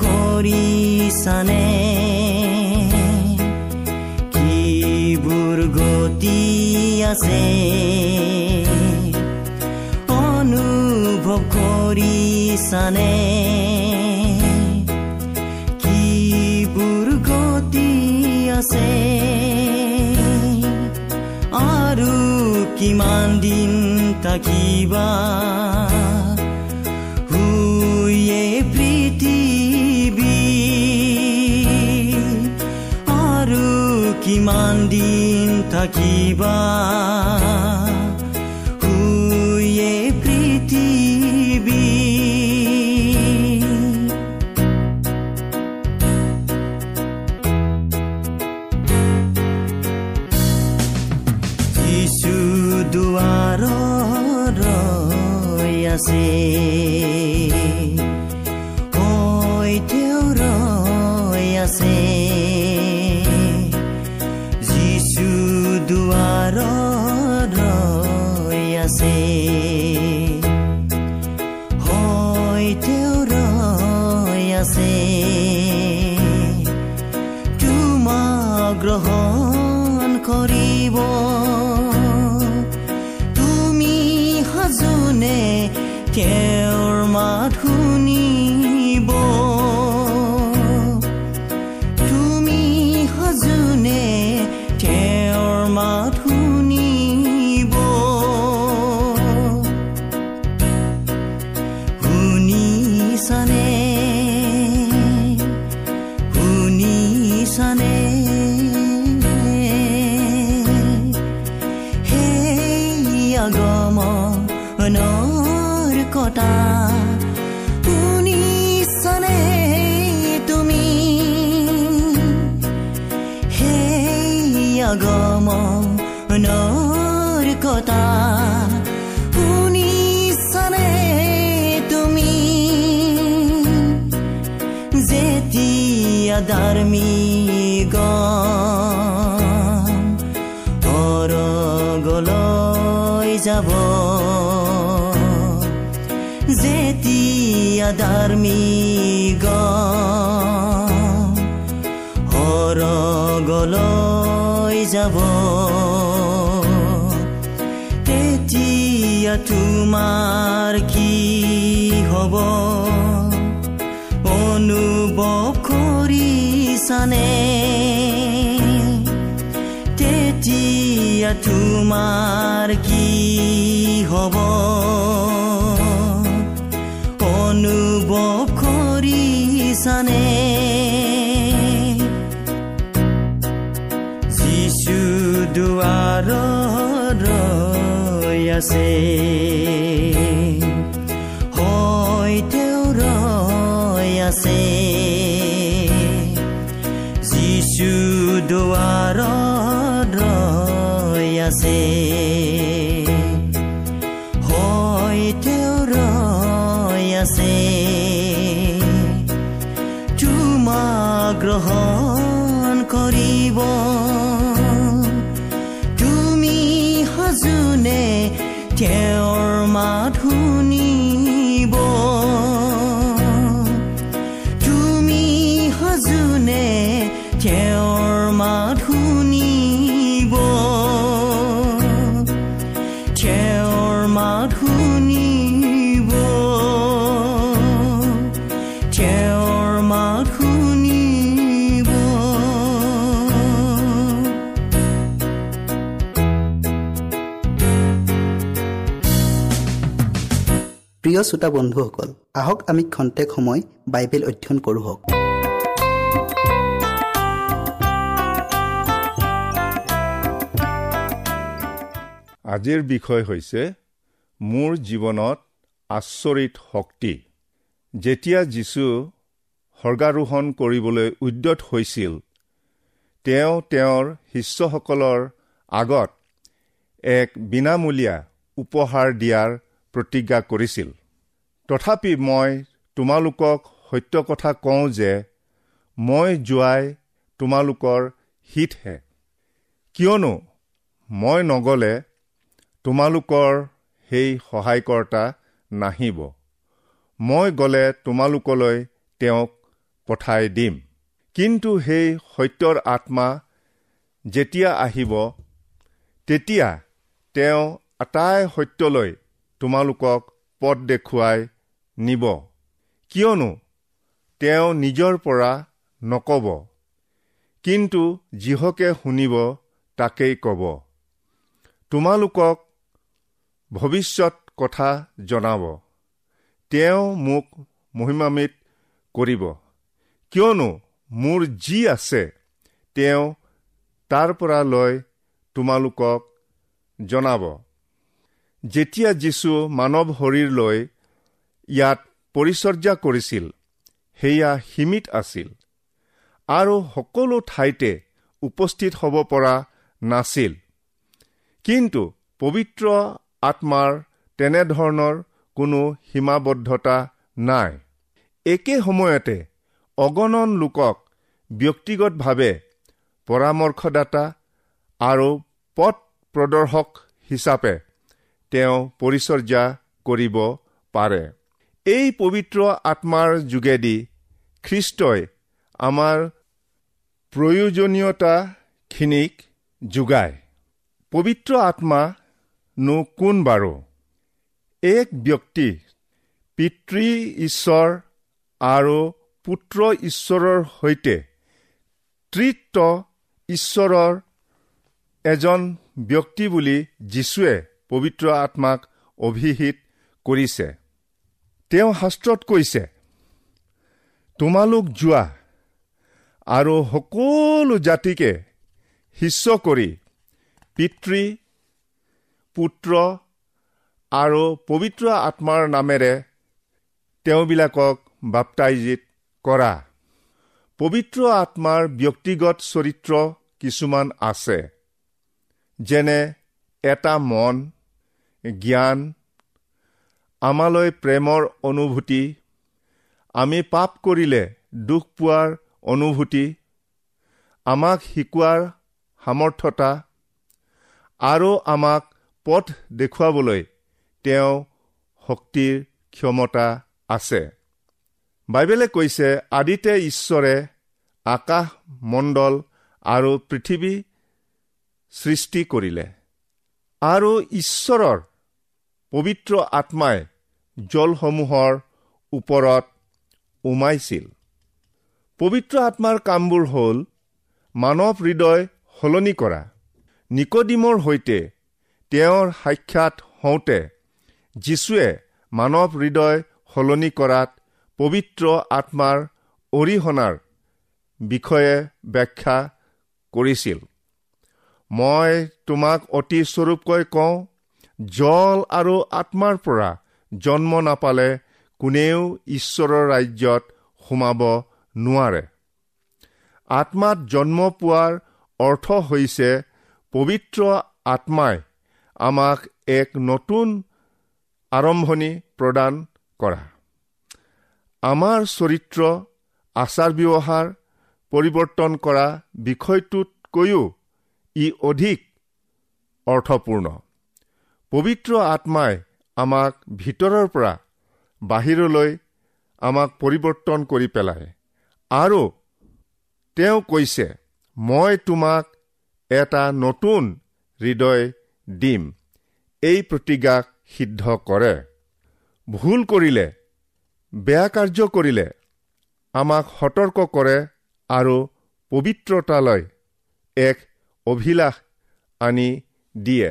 কৰিছানে কিবোৰ গতি আছে অনুভৱ কৰিছানে কিবোৰ গতি আছে কিমান দিন থাকিবা কিমান দিন থাকিবা ৰৈ সৰগলৈ যাব তেতিয়া তোমাৰ কি হ'ব অনুভৱ কৰিছানে তেতিয়া তোমাৰ কি হ'ব দুৱাৰ ৰৈ আছে হয় তেওঁ ৰৈ আছে যিচু দুৱাৰ ৰৈ আছে হয় তেওঁ ৰৈ আছে তোমাক গ্ৰহণ কৰিব। তেওঁৰ মাত শুনিব প্ৰিয় শ্ৰোতা বন্ধুসকল আহক আমি খন্তেক সময় বাইবেল অধ্যয়ন কৰোঁ আজিৰ বিষয় হৈছে মোৰ জীৱনত আচৰিত শক্তি। যেতিয়া যীশু স্বৰ্গাৰোহণ কৰিবলৈ উদ্যত হৈছিল তেওঁ তেওঁৰ শিষ্যসকলৰ আগত এক বিনামূলীয়া উপহাৰ দিয়াৰ প্ৰতিজ্ঞা কৰিছিল। তথাপি মই তোমালোকক সত্য কথা কওঁ যে মই যোৱাই তোমালোকৰ হিতহে। কিয়নো মই নগ'লে তোমালোকৰ সেই সহায়কৰ্তা নাহিব। মই গ'লে তোমালোকলৈ তেওঁক পঠাই দিম। কিন্তু সেই সত্যৰ আত্মা যেতিয়া আহিব তেতিয়া তেওঁ আটাই সত্যলৈ তোমালোকক পথ দেখুৱাই নিব। কিয়নো তেওঁ নিজৰ পৰা নকব। কিন্তু যিহকে শুনিব তাকেই ক'ব। তোমালোকক ভৱিষ্যত কথা জনাব। তেওঁ মোক মহিমামিত কৰিব। কিয়নো মোৰ যি আছে তেওঁ তাৰ পৰা লৈ তোমালোকক জনাব। যেতিয়া যীশু মানৱ শৰীৰ লৈ ইয়াত পৰিচৰ্যা কৰিছিল সেয়া সীমিত আছিল আৰু সকলো ঠাইতে উপস্থিত হ'ব পৰা নাছিল। কিন্তু পবিত্ৰ আত্মাৰ তেনেধৰণৰ কোনো সীমাবদ্ধতা নাই। একে সময়তে অগণন লোকক ব্যক্তিগতভাৱে পৰামৰ্শদাতা আৰু পথ প্ৰদৰ্শক হিচাপে তেওঁ পৰিচৰ্যা কৰিব পাৰে। এই পবিত্ৰ আত্মাৰ যোগেদি খ্ৰীষ্টই আমাৰ প্ৰয়োজনীয়তাখিনিক যোগায়। পবিত্ৰ আত্মা নো কোন বাৰু? এক ব্যক্তি পিতৃ ঈশ্বৰ আৰু পুত্ৰ ঈশ্বৰৰ সৈতে তৃত্ব ঈশ্বৰৰ এজন ব্যক্তি বুলি যীশুৱে পবিত্ৰ আত্মাক অভিহিত কৰিছে। তেওঁ শাস্ত্ৰত কৈছে তোমালোক যোৱা আৰু সকলো জাতিকে শিষ্য কৰি পিতৃ পুত্ৰ আৰু পবিত্ৰ আত্মাৰ নামেৰে তেওঁবিলাকক বাপ্তাইজিত কৰা। পবিত্ৰ আত্মাৰ ব্যক্তিগত চৰিত্ৰ কিছুমান আছে যেনে এটা মন জ্ঞান আমালৈ প্ৰেমৰ অনুভূতি। আমি পাপ কৰিলে দুখ পোৱাৰ অনুভূতি। আমাক শিকোৱাৰ সামৰ্থ্যতা আৰু আমাক পথ দেখুৱাবলৈ তেওঁ শক্তিৰ ক্ষমতা আছে। বাইবেলে কৈছে আদিতে ঈশ্বৰে আকাশ মণ্ডল আৰু পৃথিৱী সৃষ্টি কৰিলে। আৰু ঈশ্বৰৰ পবিত্ৰ আত্মাই জলসমূহৰ ওপৰত উমাইছিল। পবিত্ৰ আত্মাৰ কামবোৰ হ'ল মানৱ হৃদয় সলনি কৰা। নিকডিমৰ সৈতে তেওঁৰ সাক্ষাৎ হওঁতে যীশুৱে মানৱ হৃদয় সলনি কৰাত পবিত্ৰ আত্মাৰ অৰিহণাৰ বিষয়ে ব্যাখ্যা কৰিছিল। মই তোমাক অতি স্বৰূপকৈ কওঁ জল আৰু আত্মাৰ পৰা জন্ম নাপালে কোনেও ঈশ্বৰৰ ৰাজ্যত সোমাব নোৱাৰে। আত্মাত জন্ম পোৱাৰ অৰ্থ হৈছে পবিত্ৰ আত্মাই আমাক এক নতুন আৰম্ভণি প্ৰদান কৰা। আমাৰ চৰিত্ৰ আচাৰ ব্যৱহাৰ পৰিৱৰ্তন কৰা বিষয়টোতকৈও ই অধিক অৰ্থপূৰ্ণ। পবিত্ৰ আত্মাই আমাক ভিতৰৰ পৰা বাহিৰলৈ আমাক পৰিৱৰ্তন কৰি পেলায়। আৰু তেওঁ কৈছে মই তোমাক এটা নতুন হৃদয় দিম। এই প্ৰতিজ্ঞাক সিদ্ধ কৰে। ভুল কৰিলে বেয়া কাৰ্য কৰিলে আমাক সতৰ্ক কৰে আৰু পবিত্ৰতালৈ এক অভিলাষ আনি দিয়ে।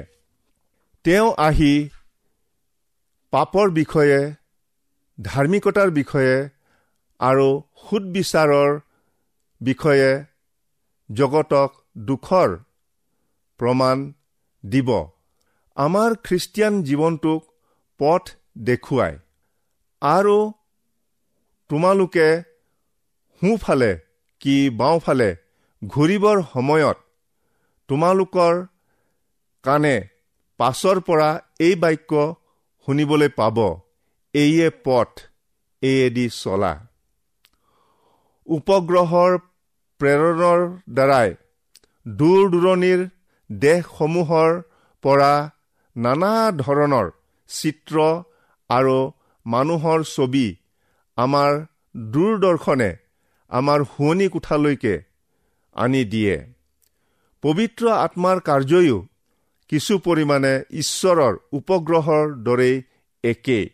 তেওঁ আহি পাপৰ বিষয়ে ধাৰ্মিকতাৰ বিষয়ে আৰু সুদবিচাৰৰ বিষয়ে জগতক দুখৰ প্ৰমাণ দিব। আমাৰ খ্ৰীষ্টিয়ান জীৱনটোক পথ দেখুৱাই। আৰু তোমালোকে সোঁফালে কি বাওঁফালে ঘূৰিবৰ সময়ত তোমালোকৰ কাণে পাছৰ পৰা এই বাক্য শুনিবলৈ পাব। এইয়ে পথ এইয়েদি চলা। উপগ্ৰহৰ প্ৰেৰণৰ দ্বাৰাই দূৰ দূৰণিৰ দেশসমূহৰ পৰা নানা ধৰণৰ চিত্ৰ আৰু মানুহৰ ছবি আমাৰ দূৰদৰ্শনে আমাৰ শুৱনি কোঠালৈকে আনি দিয়ে। পবিত্ৰ আত্মাৰ কাৰ্যয়ো কিছু পৰিমাণে ঈশ্বৰৰ উপগ্ৰহৰ দৰেই একেই।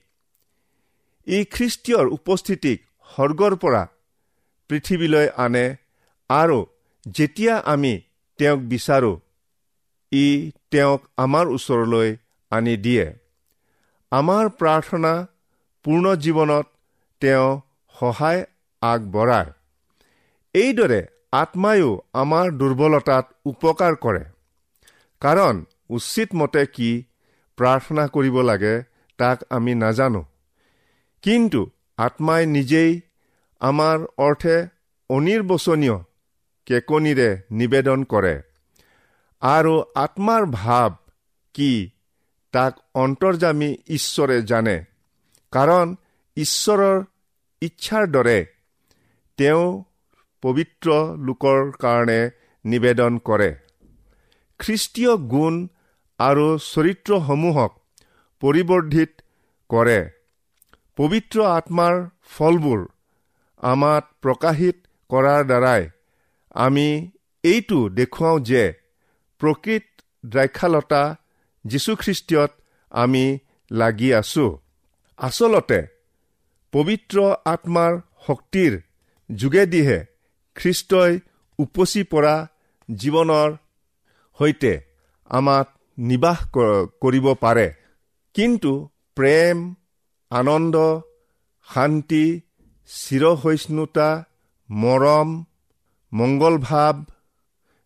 ই খ্ৰীষ্টীয়ৰ উপস্থিতিক স্বৰ্গৰ পৰা পৃথিৱীলৈ আনে আৰু যেতিয়া আমি তেওঁক বিচাৰোঁ ই তেওঁক আমাৰ ওচৰলৈ আনি দিয়ে। আমাৰ প্ৰাৰ্থনা পূৰ্ণ জীৱনত তেওঁ সহায় আগবঢ়ায়। এইদৰে আত্মায়ো আমাৰ দুৰ্বলতাত উপকাৰ কৰে। কাৰণ উচিত মতে কি প্ৰাৰ্থনা কৰিব লাগে তাক আমি নাজানো। কিন্তু আত্মাই নিজেই আমাৰ অৰ্থে অনিৰ্বচনীয় কেকনিৰে নিবেদন কৰে আৰু আত্মাৰ ভাৱ কি তাক অন্তৰ্জামী ঈশ্বৰে জানে। কাৰণ ঈশ্বৰৰ ইচ্ছাৰ দৰে তেওঁ পবিত্ৰ লোকৰ কাৰণে নিবেদন কৰে। খ্ৰীষ্টীয় গুণ আৰু চৰিত্ৰসমূহক পৰিৱৰ্ধিত কৰে। পবিত্ৰ আত্মাৰ ফলবোৰ আমাক প্ৰকাশিত কৰাৰ দ্বাৰাই আমি এইটো দেখুৱাওঁ যে প্ৰকৃত দ্ৰাক্ষালতা যীশুখ্ৰীষ্টীয়ত আমি লাগি আছো। আচলতে পবিত্ৰ আত্মাৰ শক্তিৰ যোগেদিহে খ্ৰীষ্টই উপচি পৰা জীৱনৰ সৈতে আমাক নিবাস কৰিব পাৰে। কিন্তু প্ৰেম আনন্দ শান্তি চিৰসহিষ্ণুতা মৰম মংগল ভাৱ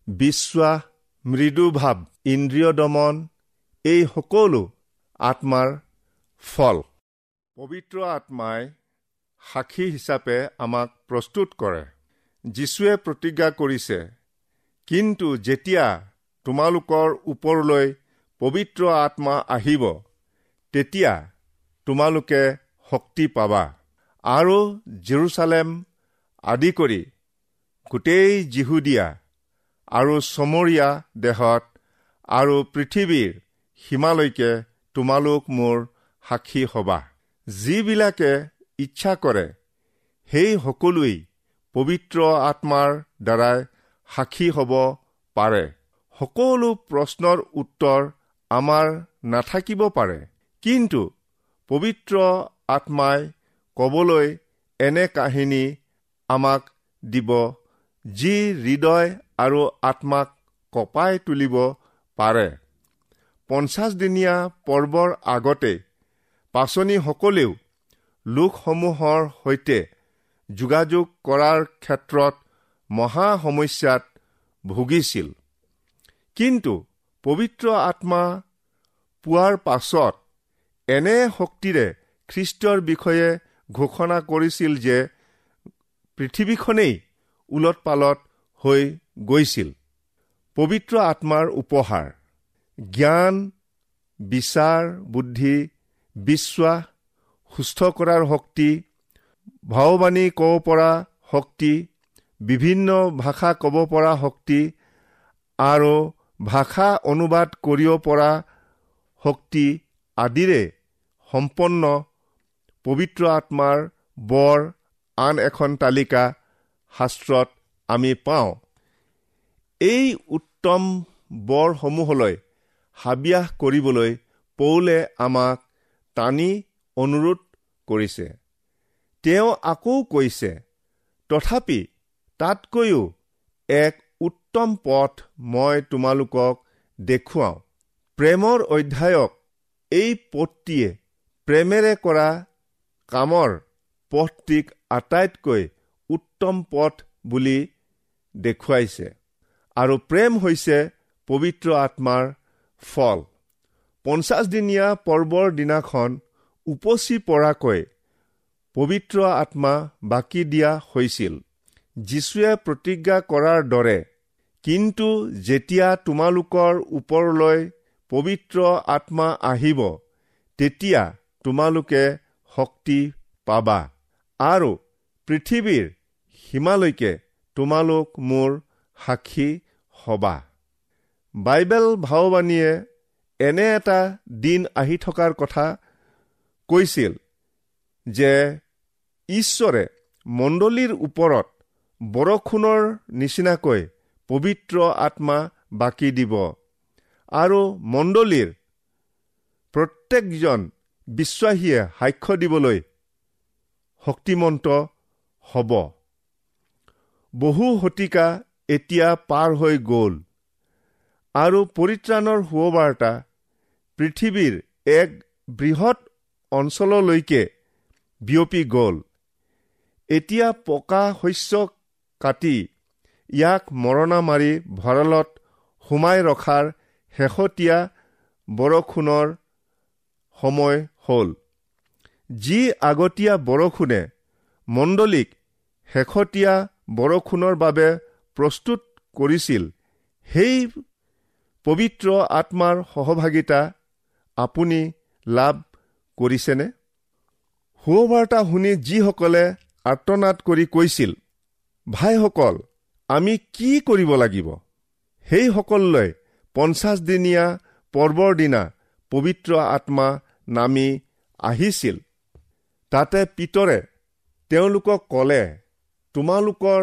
বিশ্বাস মৃদুভাৱ ইন্দ্ৰিয় দমন এই সকলো আত্মাৰ ফল। পবিত্ৰ আত্মাই সাক্ষী হিচাপে আমাক প্ৰস্তুত কৰে। যীশুৱে প্ৰতিজ্ঞা কৰিছে কিন্তু যেতিয়া তোমালোকৰ ওপৰলৈ পবিত্ৰ আত্মা আহিব তেতিয়া তোমালোকে শক্তি পাবা। আৰু জেৰুচালেম আদি কৰি গোটেই জিহুদীয়া আৰু চমৰীয়া দেশত আৰু পৃথিৱীৰ সীমালৈকে তোমালোক মোৰ সাক্ষী হবা। যিবিলাকে ইচ্ছা কৰে সেই সকলোৱেই পবিত্ৰ আত্মাৰ দ্বাৰাই সাক্ষী হ'ব পাৰে। সকলো প্ৰশ্নৰ উত্তৰ আমাৰ নাথাকিব পাৰে। কিন্তু পবিত্ৰ আত্মাই ক'বলৈ এনে কাহিনী আমাক দিব যি হৃদয় আৰু আত্মাক কঁপাই তুলিব পাৰে। পঞ্চাছদিনীয়া পৰ্বৰ আগতে পাচনীসকলেও লোকসমূহৰ সৈতে যোগাযোগ কৰাৰ ক্ষেত্ৰত মহা সমস্যাত ভুগিছিল। কিন্তু পবিত্ৰ আত্মা পোৱাৰ পাছত এনে শক্তিৰে খ্ৰীষ্টৰ বিষয়ে ঘোষণা কৰিছিল যে পৃথিৱীখনেই ওলট পালট হৈ গৈছিল। পবিত্ৰ আত্মাৰ উপহাৰ জ্ঞান বিচাৰ বুদ্ধি বিশ্বাস সুস্থ কৰাৰ শক্তি ভাওবাণী ক'ব পৰা শক্তি বিভিন্ন ভাষা ক'ব পৰা শক্তি আৰু ভাষা অনুবাদ কৰিব পৰা শক্তি আদিৰে সম্পন্ন পবিত্ৰ আত্মাৰ বৰ আন এখন তালিকা শাস্ত্ৰত আমি পাওঁ। এই উত্তম বৰসমূহলৈ হাবিয়াস কৰিবলৈ পৌলে আমাক টানি অনুৰোধ কৰিছে। তেওঁ আকৌ কৈছে তথাপি তাতকৈও এক উত্তম পথ মই তোমালোকক দেখুৱাওঁ। প্ৰেমৰ অধ্যায়ক এই পথটিয়ে প্ৰেমেৰে কৰা কামৰ পথটিক আটাইতকৈ উত্তম পথ বুলি দেখুৱাইছে। আৰু প্ৰেম হৈছে পবিত্ৰ আত্মাৰ ফল। পঞ্চাছদিনীয়া পৰ্বৰ দিনাখন উপচি পৰাকৈ পবিত্ৰ আত্মা বাকী দিয়া হৈছিল। যীশুৱে প্ৰতিজ্ঞা কৰাৰ দৰে কিন্তু যেতিয়া তোমালোকৰ ওপৰলৈ পবিত্ৰ আত্মা আহিব তেতিয়া তোমালোকে শক্তি পাবা আৰু পৃথিৱীৰ সীমালৈকে তোমালোক মোৰ সাক্ষী হবা। বাইবেল ভাওবাণীয়ে এনে এটা দিন আহি থকাৰ কথা কৈছিল যে ঈশ্বৰে মণ্ডলীৰ ওপৰত বৰষুণৰ নিচিনাকৈ পবিত্ৰ আত্মা বাকী দিব। আৰু মণ্ডলীৰ প্ৰত্যেকজন বিশ্বাসীয়ে সাক্ষ্য দিবলৈ শক্তিমন্ত হ'ব। বহু শতিকা এতিয়া পাৰ হৈ গ'ল আৰু পৰিত্ৰাণৰ সুবাৰ্তা পৃথিৱীৰ এক বৃহৎ অঞ্চললৈকে বিয়পি গ'ল। এতিয়া পকা শস্য কাটি ইয়াক মৰণা মাৰি ভঁৰালত সুমাই ৰখাৰ শেহতীয়া বৰষুণৰ সময় হ'ল। যি আগতীয়া বৰষুণে মণ্ডলীক শেহতীয়া বৰষুণৰ বাবে প্ৰস্তুত কৰিছিল সেই পবিত্ৰ আত্মাৰ সহভাগিতা আপুনি লাভ কৰিছেনে? সুবাৰ্তা শুনি যিসকলে আৰ্তনাদ কৰি কৈছিল ভাইসকল আমি কি কৰিব লাগিব? সেইসকললৈ পঞ্চাছদিনীয়া পৰ্বৰ দিনা পবিত্ৰ আত্মা নামি আহিছিল। তাতে পিতৰে তেওঁলোকক ক'লে তোমালোকৰ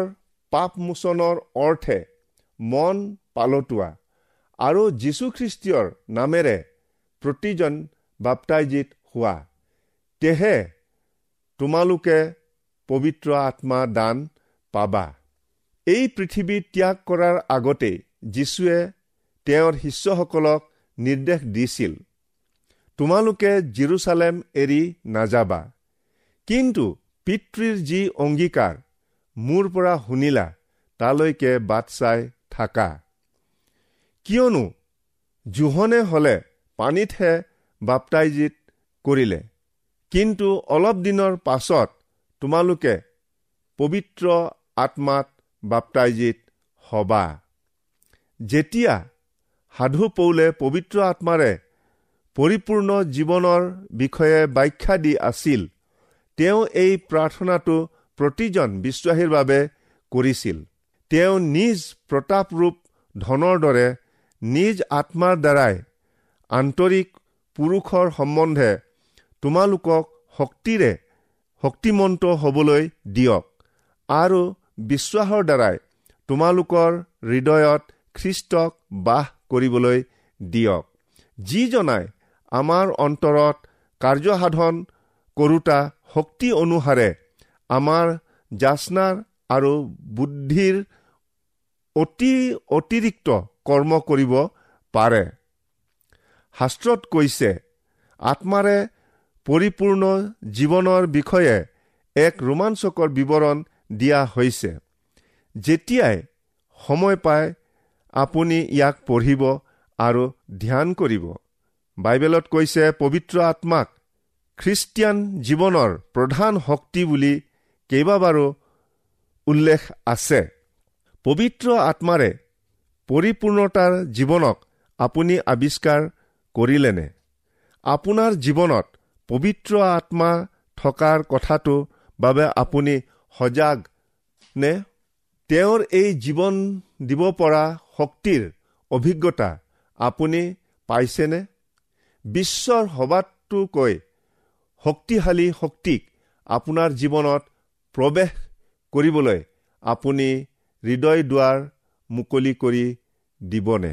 পাপমোচনৰ অৰ্থে মন পালতোৱা আৰু যীশুখ্ৰীষ্টীয়ৰ নামেৰে প্ৰতিজন বাপ্তাইজিত হোৱা। তেহে তোমালোকে পবিত্ৰ আত্মা দান পাবা। এই পৃথিৱী ত্যাগ কৰাৰ আগতেই যীশুৱে তেওঁৰ শিষ্যসকলক নিৰ্দেশ দিছিল তোমালোকে জিৰচালেম এৰি নাযাবা। কিন্তু পিতৃৰ যি অংগীকাৰ মোৰ পৰা শুনিলা তালৈকে বাট চাই থাকা। কিয়নো জোহনে হলে পানীতহে বাপ্তাইজিত কৰিলে। কিন্তু অলপ দিনৰ পাছত তোমালোকে পবিত্ৰ আত্মাত বাপ্তাইজিত হবা। যেতিয়া সাধু পৌলে পবিত্ৰ আত্মাৰে পৰিপূৰ্ণ জীৱনৰ বিষয়ে ব্যাখ্যা দি আছিল তেওঁ এই প্ৰাৰ্থনাটো প্ৰতিজন বিশ্বাসীৰ বাবে কৰিছিল। তেওঁ নিজ প্ৰতাপৰূপ ধনৰ দৰে নিজ আত্মাৰ দ্বাৰাই আন্তৰিক পুৰুষৰ সম্বন্ধে তোমালোকক শক্তিৰে শক্তিমন্ত হ'বলৈ দিয়ক। আৰু বিশ্বাসৰ দ্বাৰাই তোমালোকৰ হৃদয়ত খ্ৰীষ্টক বাস কৰিবলৈ দিয়ক। যিজনাই আমাৰ অন্তৰত কাৰ্যসাধন কৰোতা শক্তি অনুসাৰে আমাৰ যাচনাৰ আৰু বুদ্ধিৰ অতি অতিৰিক্ত কৰ্ম কৰিব পাৰে। শাস্ত্ৰত কৈছে আত্মাৰে পৰিপূৰ্ণ জীৱনৰ বিষয়ে এক ৰোমাঞ্চকৰ বিৱৰণ দিয়া হৈছে। যেতিয়াই সময় পায় আপুনি ইয়াক পঢ়িব আৰু ধ্যান কৰিব। বাইবেলত কৈছে পবিত্ৰ আত্মাক খ্ৰীষ্টিয়ান জীৱনৰ প্ৰধান শক্তি বুলি কেইবাবাৰো উল্লেখ আছে। পবিত্ৰ আত্মাৰে পৰিপূৰ্ণতাৰ জীৱনক আপুনি আৱিষ্কাৰ কৰিলেনে? আপোনাৰ জীৱনত পবিত্ৰ আত্মা থকাৰ কথাটো বাবে আপুনি সজাগ নে তেওঁৰ এই জীৱন দিব পৰা শক্তিৰ অভিজ্ঞতা আপুনি পাইছেনে? বিশ্বৰ সবাতোকৈ শক্তিশালী শক্তিক আপোনাৰ জীৱনত প্ৰৱেশ কৰিবলৈ আপুনি হৃদয় দুৱাৰ মুকলি কৰি দিবনে?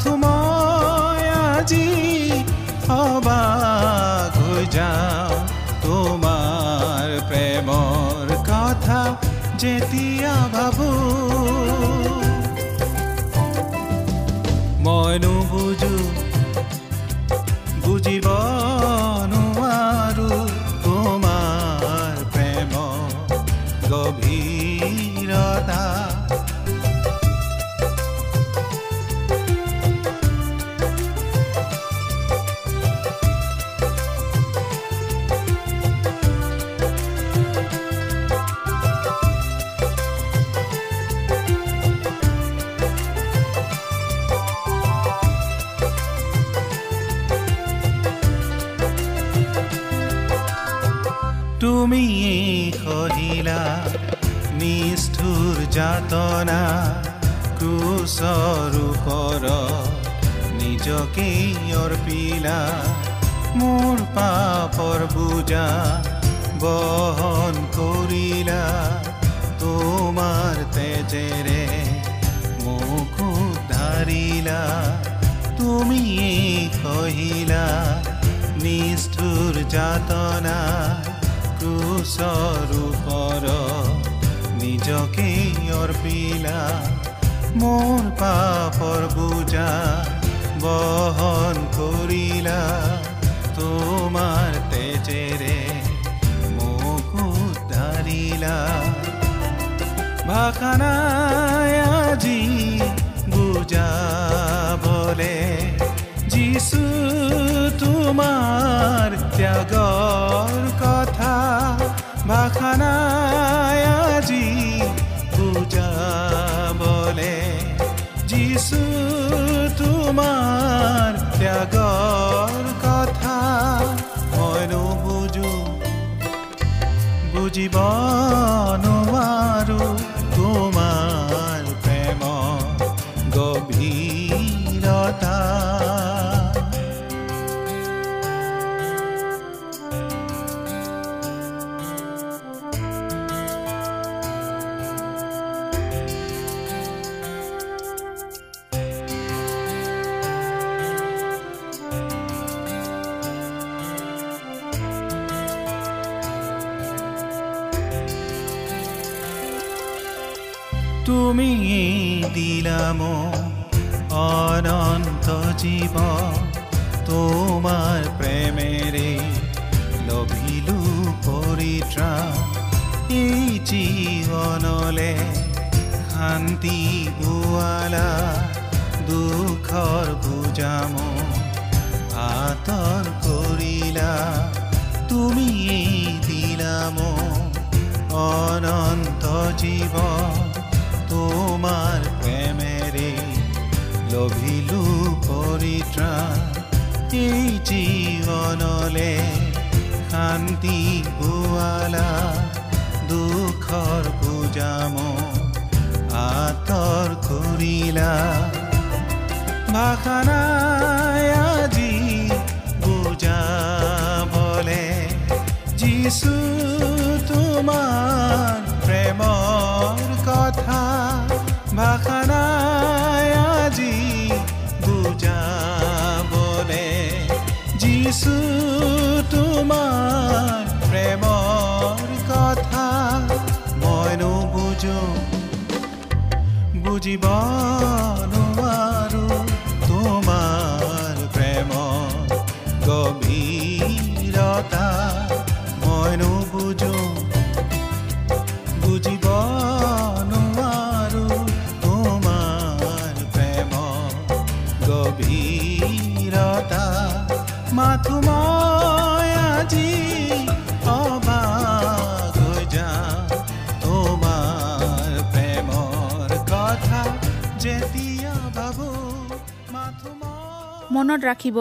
মই আজি অবাক হৈ যাওঁ। তোমাৰ প্ৰেমৰ কথা যেতিয়া ভাবো। মই তুমি সহিলা নিষ্ঠুৰ যাতনা ক্ৰুচৰ ওপৰত নিজকে অৰ্পিলা মোৰ পাপৰ বুজা বহন কৰিলা তোমাৰ তেজেৰে মোক উদ্ধাৰিলা তুমি কহিলা নিষ্ঠুৰ যাতনা ওপৰত নিজকে অৰ্পিলা মোৰ পাপৰ বুজা বহন কৰিলা তোমাৰ তেজেৰে মোক উদ্ধাৰিলা ভাষা নাই আজি বুজাবলে যিছু তোমাৰ নাই আজি বুজাবলে যিছু তোমাৰ ত্যাগৰ কথা মই নুবুজো। বুজিব তুমি দিলাম অনন্ত জীৱ তোমাৰ প্ৰেমেৰে লভিলো পৰিত্ৰাণ এই জীৱনলে শান্তি বোৱালা দুখৰ বুজাম আঁতৰ কৰিলা তুমি দিলাম। অনন্ত জীৱ তোমাৰ প্ৰেমেৰে লভিলো পৰিত্ৰাণ এই জীৱনলে শান্তি পোৱালা দুখৰ পূজাম আঁতৰ কৰিলা ভাষা নাই আজি বুজাবলে যিছু তোমাৰ প্ৰেমৰ ভাষা নাই আজি বুজাবলে যিছু তোমাৰ প্ৰেমৰ কথা মইনো বুজো বুজিব মইনো বুজো গভীৰতা। মাথো মই আজি অবাক হৈ যাওঁ তোমাৰ প্ৰেমৰ কথা যেতিয়া ভাবো মাথো মনত ৰাখিব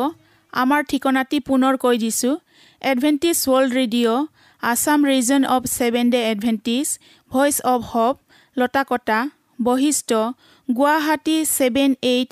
আমাৰ ঠিকনাটি পুনৰ কৈ দিছোঁ। Adventist World Radio' Assam region of Seven Day Adventist Voice of Hope Lotakata Basistha Guwahati seven eight